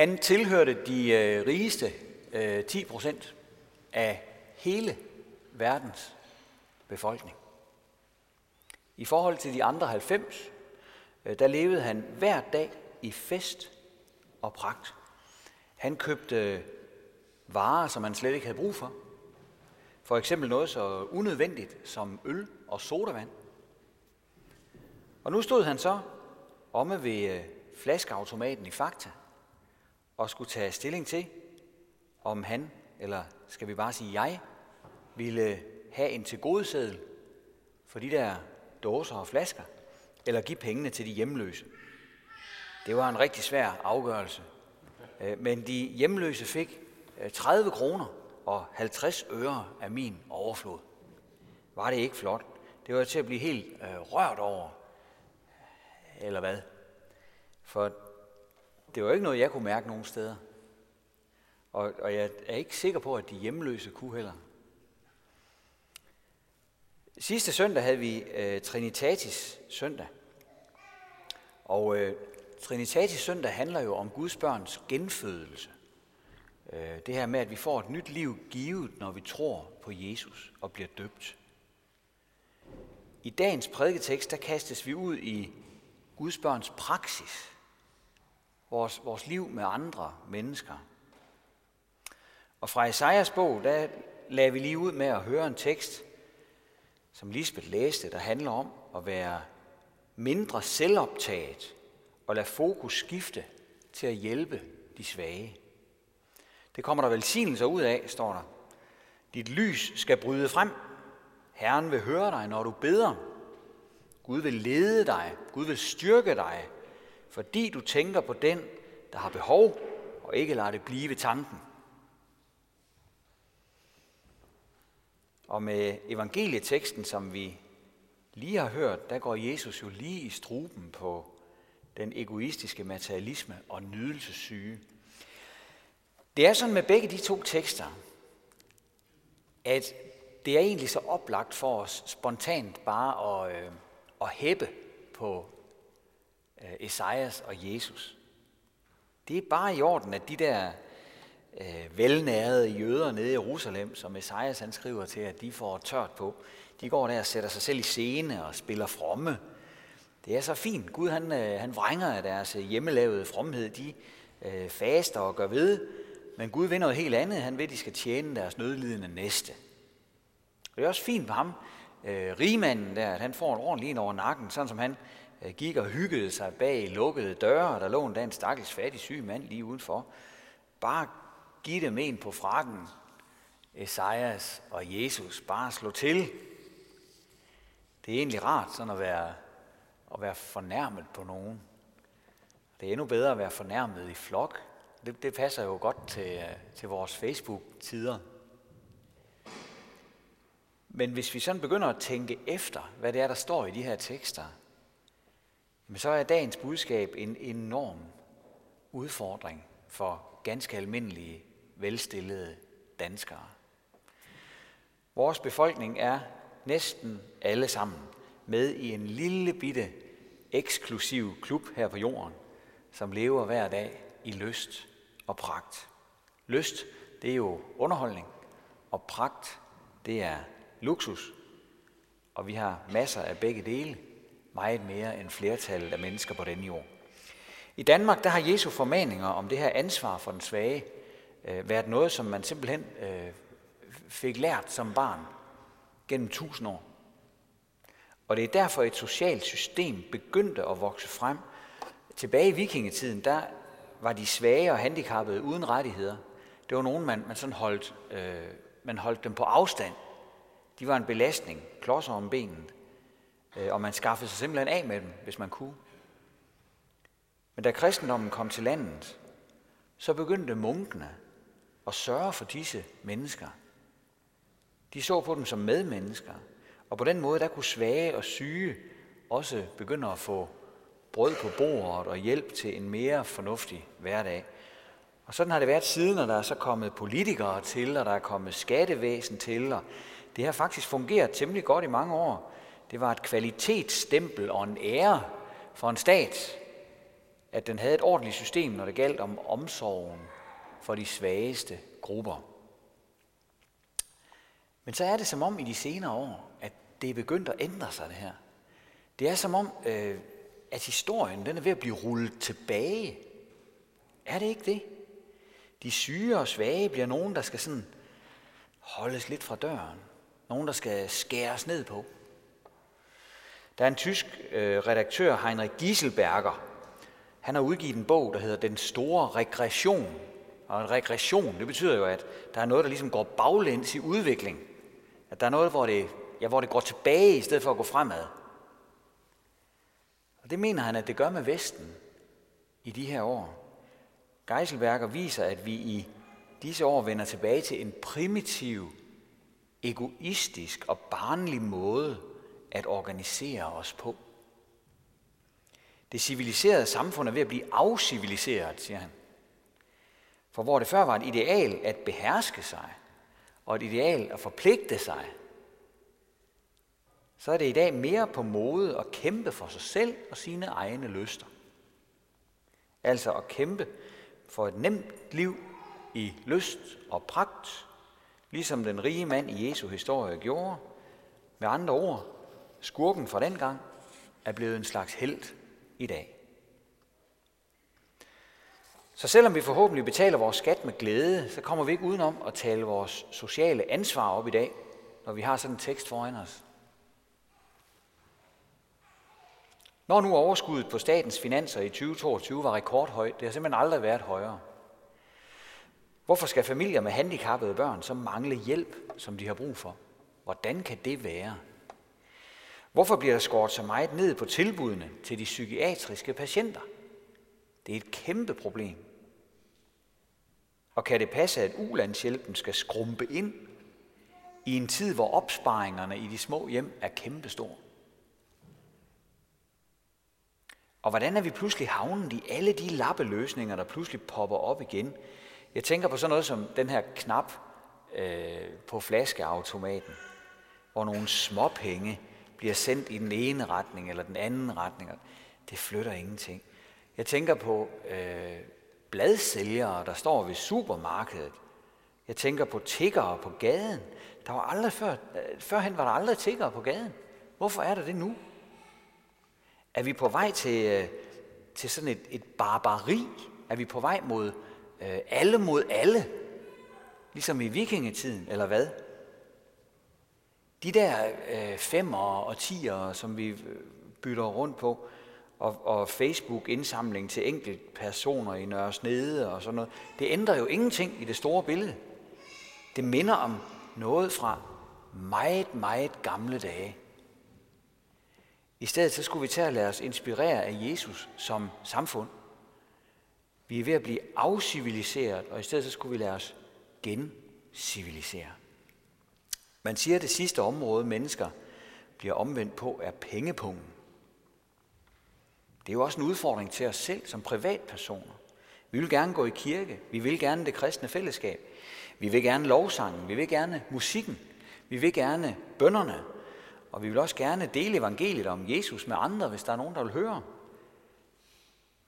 Han tilhørte de øh, rigeste øh, 10 procent af hele verdens befolkning. I forhold til de andre 90, øh, der levede han hver dag i fest og pragt. Han købte øh, varer, som man slet ikke havde brug for. For eksempel noget så unødvendigt som øl og sodavand. Og nu stod han så omme ved øh, flaskeautomaten i Fakta og skulle tage stilling til, om han, eller skal vi bare sige jeg, ville have en tilgodeseddel for de der dåser og flasker, eller give pengene til de hjemløse. Det var en rigtig svær afgørelse. Øh, men de hjemløse fik øh, 30 kroner og 50 øre af min overflod. Var det ikke flot? Det var til at blive helt øh, rørt over. Eller hvad? For det var ikke noget, jeg kunne mærke nogen steder. Og, og jeg er ikke sikker på, at de hjemløse kunne heller. Sidste søndag havde vi øh, Trinitatis søndag. Og øh, Trinitatis søndag handler jo om Guds børns genfødelse. Øh, det her med, at vi får et nyt liv givet, når vi tror på Jesus og bliver døbt. I dagens prædiketekst, der kastes vi ud i Guds børns praksis. Vores, vores liv med andre mennesker. Og fra Esajas bog, der lagde vi lige ud med at høre en tekst, som Lisbeth læste, der handler om at være mindre selvoptaget og lade fokus skifte til at hjælpe de svage. Det kommer der velsignelser ud af, står der. Dit lys skal bryde frem. Herren vil høre dig, når du beder. Gud vil lede dig. Gud vil styrke dig, fordi du tænker på den, der har behov, og ikke lader det blive tanken. Og med evangelieteksten, som vi lige har hørt, der går Jesus jo lige i struben på den egoistiske materialisme og nydelsessyge. Det er sådan med begge de to tekster, at det er egentlig så oplagt for os spontant bare at, øh, at hæppe på øh, Esajas og Jesus. Det er bare i orden, at de der øh, velnærede jøder nede i Jerusalem, som Esajas han skriver til, at de får tørt på, de går der og sætter sig selv i scene og spiller fromme. Det er så fint. Gud han, øh, han vrænger af deres øh, hjemmelavede fromhed. De øh, faster og gør ved, men Gud vil noget helt andet. Han vil, at de skal tjene deres nødlidende næste. Og det er også fint på ham, øh, rigmanden der, at han får en ordentlig en over nakken, sådan som han Øh, gik og hyggede sig bag lukkede døre, og der lå en en stakkels fattig syg mand lige udenfor. Bare giv dem en på frakken, Esajas og Jesus. Bare slå til. Det er egentlig rart sådan at være, at være fornærmet på nogen. Det er endnu bedre at være fornærmet i flok, det, det passer jo godt til, øh, til vores Facebook-tider. Men hvis vi sådan begynder at tænke efter, hvad det er, der står i de her tekster, men så er dagens budskab en enorm udfordring for ganske almindelige, velstillede danskere. Vores befolkning er næsten alle sammen med i en lille bitte eksklusiv klub her på jorden, som lever hver dag i lyst og pragt. Lyst, det er jo underholdning, og pragt, det er luksus. Og vi har masser af begge dele, meget mere end flertallet af mennesker på denne jord. I Danmark, der har Jesu formaninger om det her ansvar for den svage øh, været noget, som man simpelthen øh, fik lært som barn gennem tusind år. Og det er derfor, et socialt system begyndte at vokse frem. Tilbage i vikingetiden, der var de svage og handicappede uden rettigheder. Det var nogen, man, man sådan holdt, øh, man holdt dem på afstand. De var en belastning, klodser om benet, Øh, og man skaffede sig simpelthen af med dem, hvis man kunne. Men da kristendommen kom til landet, så begyndte munkene at sørge for disse mennesker. De så på dem som medmennesker, og på den måde der kunne svage og syge også begynde at få brød på bordet og hjælp til en mere fornuftig hverdag. Og sådan har det været siden, når der er så kommet politikere til, og der er kommet skattevæsen til, og det har faktisk fungeret temmelig godt i mange år. Det var et kvalitetsstempel og en ære for en stat, at den havde et ordentligt system, når det galt om omsorgen for de svageste grupper. Men så er det som om i de senere år, at det er begyndt at ændre sig det her. Det er som om, øh, at historien den er ved at blive rullet tilbage. Er det ikke det? De syge og svage bliver nogen, der skal sådan holdes lidt fra døren. Nogen, der skal skæres ned på. Der er en tysk øh, redaktør, Heinrich Gieselberger. Han har udgivet en bog, der hedder Den store regression. Og en regression, det betyder jo, at der er noget, der ligesom går baglæns i udvikling. At der er noget, hvor det, ja, hvor det går tilbage i stedet for at gå fremad. Og det mener han, at det gør med Vesten i de her år. Geiselberger viser, at vi i disse år vender tilbage til en primitiv, egoistisk og barnlig måde at organisere os på. Det civiliserede samfund er ved at blive afciviliseret, siger han. For hvor det før var et ideal at beherske sig, og et ideal at forpligte sig, så er det i dag mere på mode at kæmpe for sig selv og sine egne lyster. Altså at kæmpe for et nemt liv i lyst og pragt, ligesom den rige mand i Jesu historie gjorde. Med andre ord, skurken fra den gang er blevet en slags held i dag. Så selvom vi forhåbentlig betaler vores skat med glæde, så kommer vi ikke udenom at tale vores sociale ansvar op i dag, når vi har sådan en tekst foran os. Når nu overskuddet på statens finanser i 2022 var rekordhøjt, det har simpelthen aldrig været højere. Hvorfor skal familier med handicappede børn så mangle hjælp, som de har brug for? Hvordan kan det være? Hvorfor bliver der skåret så meget ned på tilbudene til de psykiatriske patienter? Det er et kæmpe problem. Og kan det passe, at ulandshjælpen skal skrumpe ind i en tid, hvor opsparingerne i de små hjem er kæmpestore? Og hvordan er vi pludselig havnet i alle de lappeløsninger, der pludselig popper op igen? Jeg tænker på sådan noget som den her knap øh, på flaskeautomaten, hvor nogle småpenge bliver sendt i den ene retning eller den anden retning. Det flytter ingenting. Jeg tænker på øh, bladsælgere, der står ved supermarkedet. Jeg tænker på tiggere på gaden. Der var aldrig før, øh, førhen var der aldrig tiggere på gaden. Hvorfor er der det nu? Er vi på vej til, øh, til sådan et, et barbari? Er vi på vej mod øh, alle mod alle? Ligesom i vikingetiden, eller hvad? De der øh, femmer og tiger, som vi øh, bytter rundt på, og, og Facebook-indsamling til enkelt personer i Nørre Snede og sådan noget, det ændrer jo ingenting i det store billede. Det minder om noget fra meget, meget gamle dage. I stedet så skulle vi tage at lade os inspirere af Jesus som samfund. Vi er ved at blive afciviliseret, og i stedet så skulle vi lade os gencivilisere. Man siger, at det sidste område, mennesker bliver omvendt på, er pengepungen. Det er jo også en udfordring til os selv som privatpersoner. Vi vil gerne gå i kirke. Vi vil gerne det kristne fællesskab. Vi vil gerne lovsangen. Vi vil gerne musikken. Vi vil gerne bønderne. Og vi vil også gerne dele evangeliet om Jesus med andre, hvis der er nogen, der vil høre.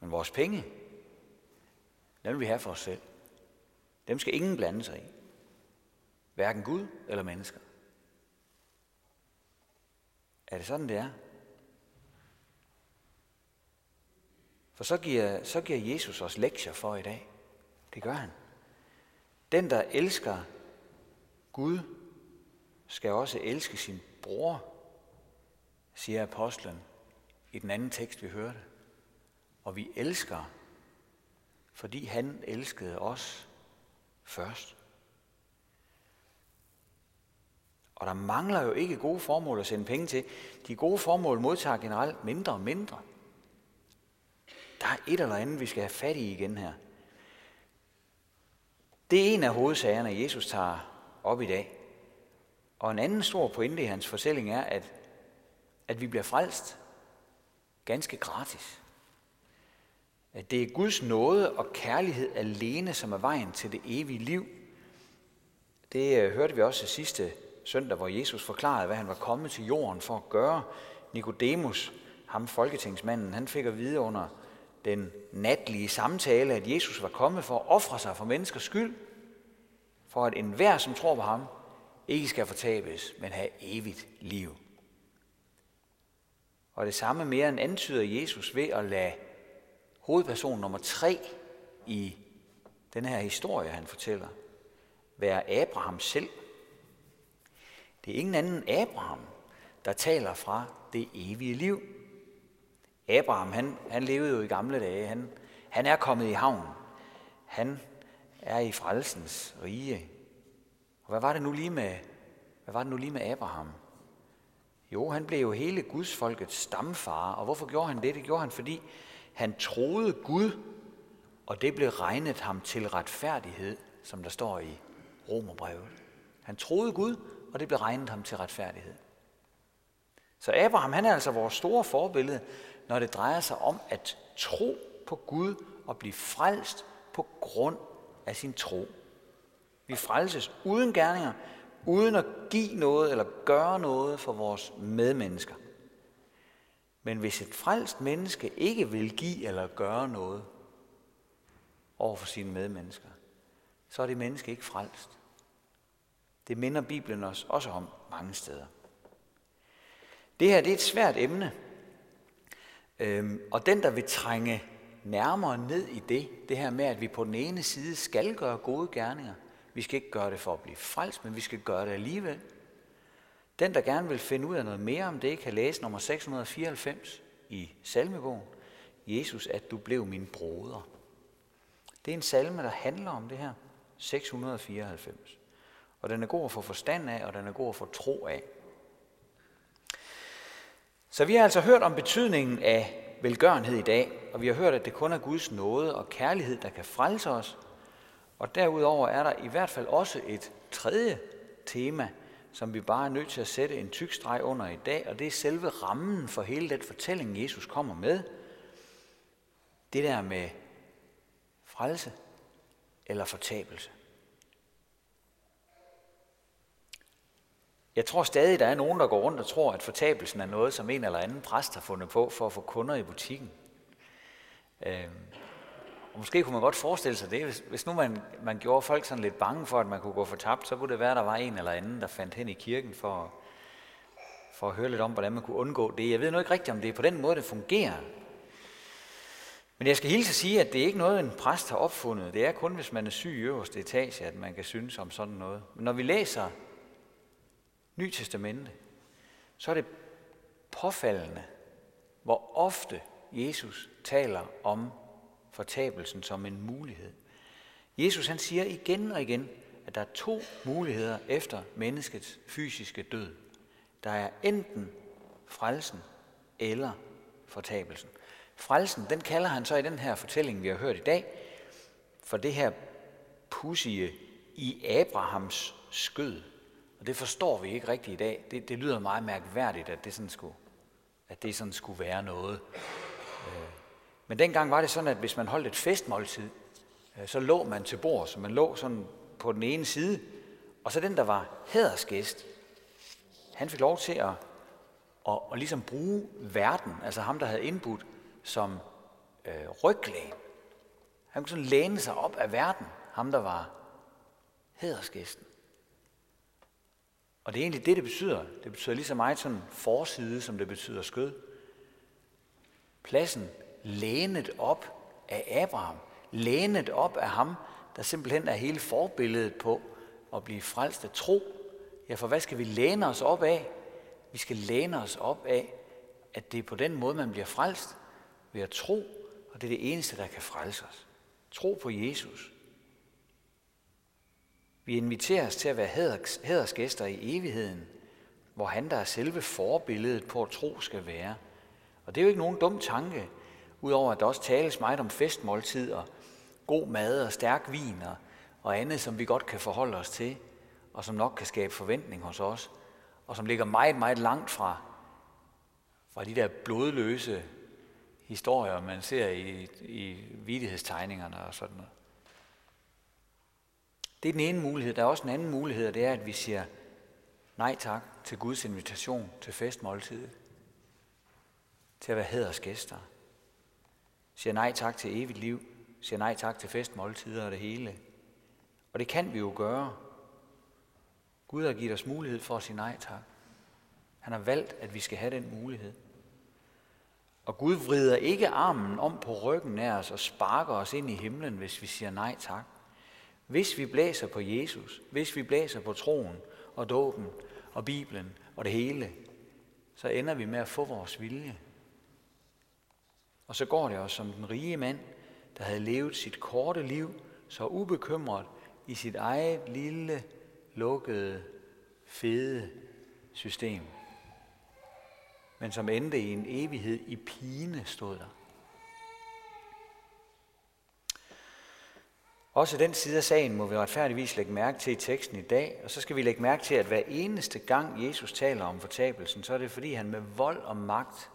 Men vores penge, dem vil vi have for os selv. Dem skal ingen blande sig i. Hverken Gud eller mennesker. Er det sådan, det er? For så giver, så giver Jesus os lektier for i dag. Det gør han. Den, der elsker Gud, skal også elske sin bror siger apostlen i den anden tekst, vi hørte. Og vi elsker, fordi han elskede os først. Og der mangler jo ikke gode formål at sende penge til. De gode formål modtager generelt mindre og mindre. Der er et eller andet, vi skal have fat i igen her. Det er en af hovedsagerne, Jesus tager op i dag. Og en anden stor pointe i hans fortælling er, at at vi bliver frelst ganske gratis. At det er Guds nåde og kærlighed alene, som er vejen til det evige liv. Det øh, hørte vi også sidste søndag, hvor Jesus forklarede, hvad han var kommet til jorden for at gøre. Nikodemus, ham folketingsmanden, han fik at vide under den natlige samtale, at Jesus var kommet for at ofre sig for menneskers skyld, for at enhver, som tror på ham, ikke skal fortabes, men have evigt liv. Og det samme mere end antyder Jesus ved at lade hovedperson nummer tre i den her historie, han fortæller, være Abraham selv. Det er ingen anden Abraham, der taler fra det evige liv. Abraham, han, han levede jo i gamle dage. Han, han er kommet i havn. Han er i frelsens rige. Og hvad var det nu lige med, hvad var det nu lige med Abraham? Jo, han blev jo hele Guds folkets stamfar. Og hvorfor gjorde han det? Det gjorde han, fordi han troede Gud, og det blev regnet ham til retfærdighed, som der står i Romerbrevet. Han troede Gud, og det blev regnet ham til retfærdighed. Så Abraham, han er altså vores store forbillede, når det drejer sig om at tro på Gud og blive frelst på grund af sin tro. Vi frelses uden gerninger, uden at give noget eller gøre noget for vores medmennesker. Men hvis et frelst menneske ikke vil give eller gøre noget over for sine medmennesker, så er det menneske ikke frelst. Det minder Bibelen os også om mange steder. Det her det er et svært emne, øhm, og den, der vil trænge nærmere ned i det, det her med, at vi på den ene side skal gøre gode gerninger, vi skal ikke gøre det for at blive frelst, men vi skal gøre det alligevel. Den, der gerne vil finde ud af noget mere om det, kan læse nummer 694 i salmebogen. Jesus, at du blev min broder. Det er en salme, der handler om det her. 694. Og den er god at få forstand af, og den er god at få tro af. Så vi har altså hørt om betydningen af velgørenhed i dag, og vi har hørt, at det kun er Guds nåde og kærlighed, der kan frelse os. Og derudover er der i hvert fald også et tredje tema, som vi bare er nødt til at sætte en tyk streg under i dag, og det er selve rammen for hele den fortælling, Jesus kommer med. Det der med frelse eller fortabelse. Jeg tror stadig, der er nogen, der går rundt og tror, at fortabelsen er noget, som en eller anden præst har fundet på for at få kunder i butikken. Øh, og måske kunne man godt forestille sig det, hvis, hvis nu man, man gjorde folk sådan lidt bange for, at man kunne gå fortabt, så kunne det være, at der var en eller anden, der fandt hen i kirken for, for at høre lidt om, hvordan man kunne undgå det. Jeg ved nu ikke rigtigt, om det er på den måde, det fungerer. Men jeg skal hilse at sige, at det er ikke noget, en præst har opfundet. Det er kun, hvis man er syg i øverste etage, at man kan synes om sådan noget. Men når vi læser Ny Testamente, så er det påfaldende, hvor ofte Jesus taler om fortabelsen som en mulighed. Jesus han siger igen og igen, at der er to muligheder efter menneskets fysiske død. Der er enten frelsen eller fortabelsen. Frelsen, den kalder han så i den her fortælling, vi har hørt i dag, for det her pussige i Abrahams skød. Og det forstår vi ikke rigtigt i dag. Det, det lyder meget mærkværdigt, at det sådan skulle, at det sådan skulle være noget. Øh, men dengang var det sådan, at hvis man holdt et festmåltid, øh, så lå man til bord, så man lå sådan på den ene side, og så den, der var hædersgæst, han fik lov til at, at, at ligesom bruge verden, altså ham, der havde indbudt, som øh, ryglæn. Han kunne sådan læne sig op af verden, ham der var hædersgæsten. Og det er egentlig det, det betyder. Det betyder lige så meget sådan forside, som det betyder skød. Pladsen lænet op af Abraham. Lænet op af ham, der simpelthen er hele forbilledet på at blive frelst af tro. Ja, for hvad skal vi læne os op af? Vi skal læne os op af, at det er på den måde, man bliver frelst ved at tro, og det er det eneste, der kan frelse os. Tro på Jesus. Vi inviteres til at være hædersgæster i evigheden, hvor han, der er selve forbilledet på, at tro skal være. Og det er jo ikke nogen dum tanke, udover at der også tales meget om festmåltid og god mad og stærk vin og, og andet, som vi godt kan forholde os til, og som nok kan skabe forventning hos os, og som ligger meget, meget langt fra, fra de der blodløse historier, man ser i, i vidighedstegningerne og sådan noget. Det er den ene mulighed. Der er også en anden mulighed, og det er, at vi siger nej tak til Guds invitation til festmåltidet. Til at være hædersgæster. siger nej tak til evigt liv, siger nej tak til festmåltider og det hele. Og det kan vi jo gøre. Gud har givet os mulighed for at sige nej tak. Han har valgt, at vi skal have den mulighed. Og Gud vrider ikke armen om på ryggen af os og sparker os ind i himlen, hvis vi siger nej tak. Hvis vi blæser på Jesus, hvis vi blæser på troen og dåben og Bibelen og det hele, så ender vi med at få vores vilje. Og så går det også som den rige mand, der havde levet sit korte liv så ubekymret i sit eget lille, lukkede, fede system. Men som endte i en evighed i pine, stod der. Også den side af sagen må vi retfærdigvis lægge mærke til i teksten i dag, og så skal vi lægge mærke til, at hver eneste gang Jesus taler om fortabelsen, så er det fordi han med vold og magt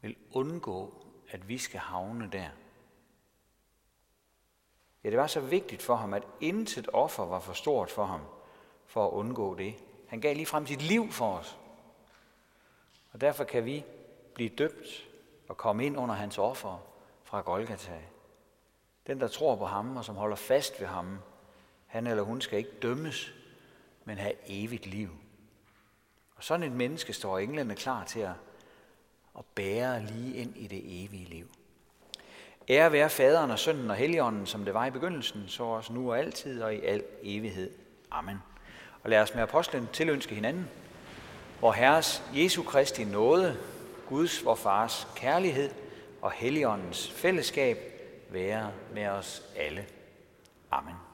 vil undgå, at vi skal havne der. Ja, det var så vigtigt for ham, at intet offer var for stort for ham, for at undgå det. Han gav lige frem sit liv for os. Og derfor kan vi blive døbt og komme ind under hans offer fra Golgata. Den, der tror på ham og som holder fast ved ham, han eller hun skal ikke dømmes, men have evigt liv. Og sådan et menneske står englene klar til at, at bære lige ind i det evige liv. Ære være faderen og sønnen og helligånden, som det var i begyndelsen, så også nu og altid og i al evighed. Amen. Og lad os med apostlen tilønske hinanden, hvor Herres Jesu Kristi nåde, Guds vor Fars kærlighed og Helligåndens fællesskab være med os alle. Amen.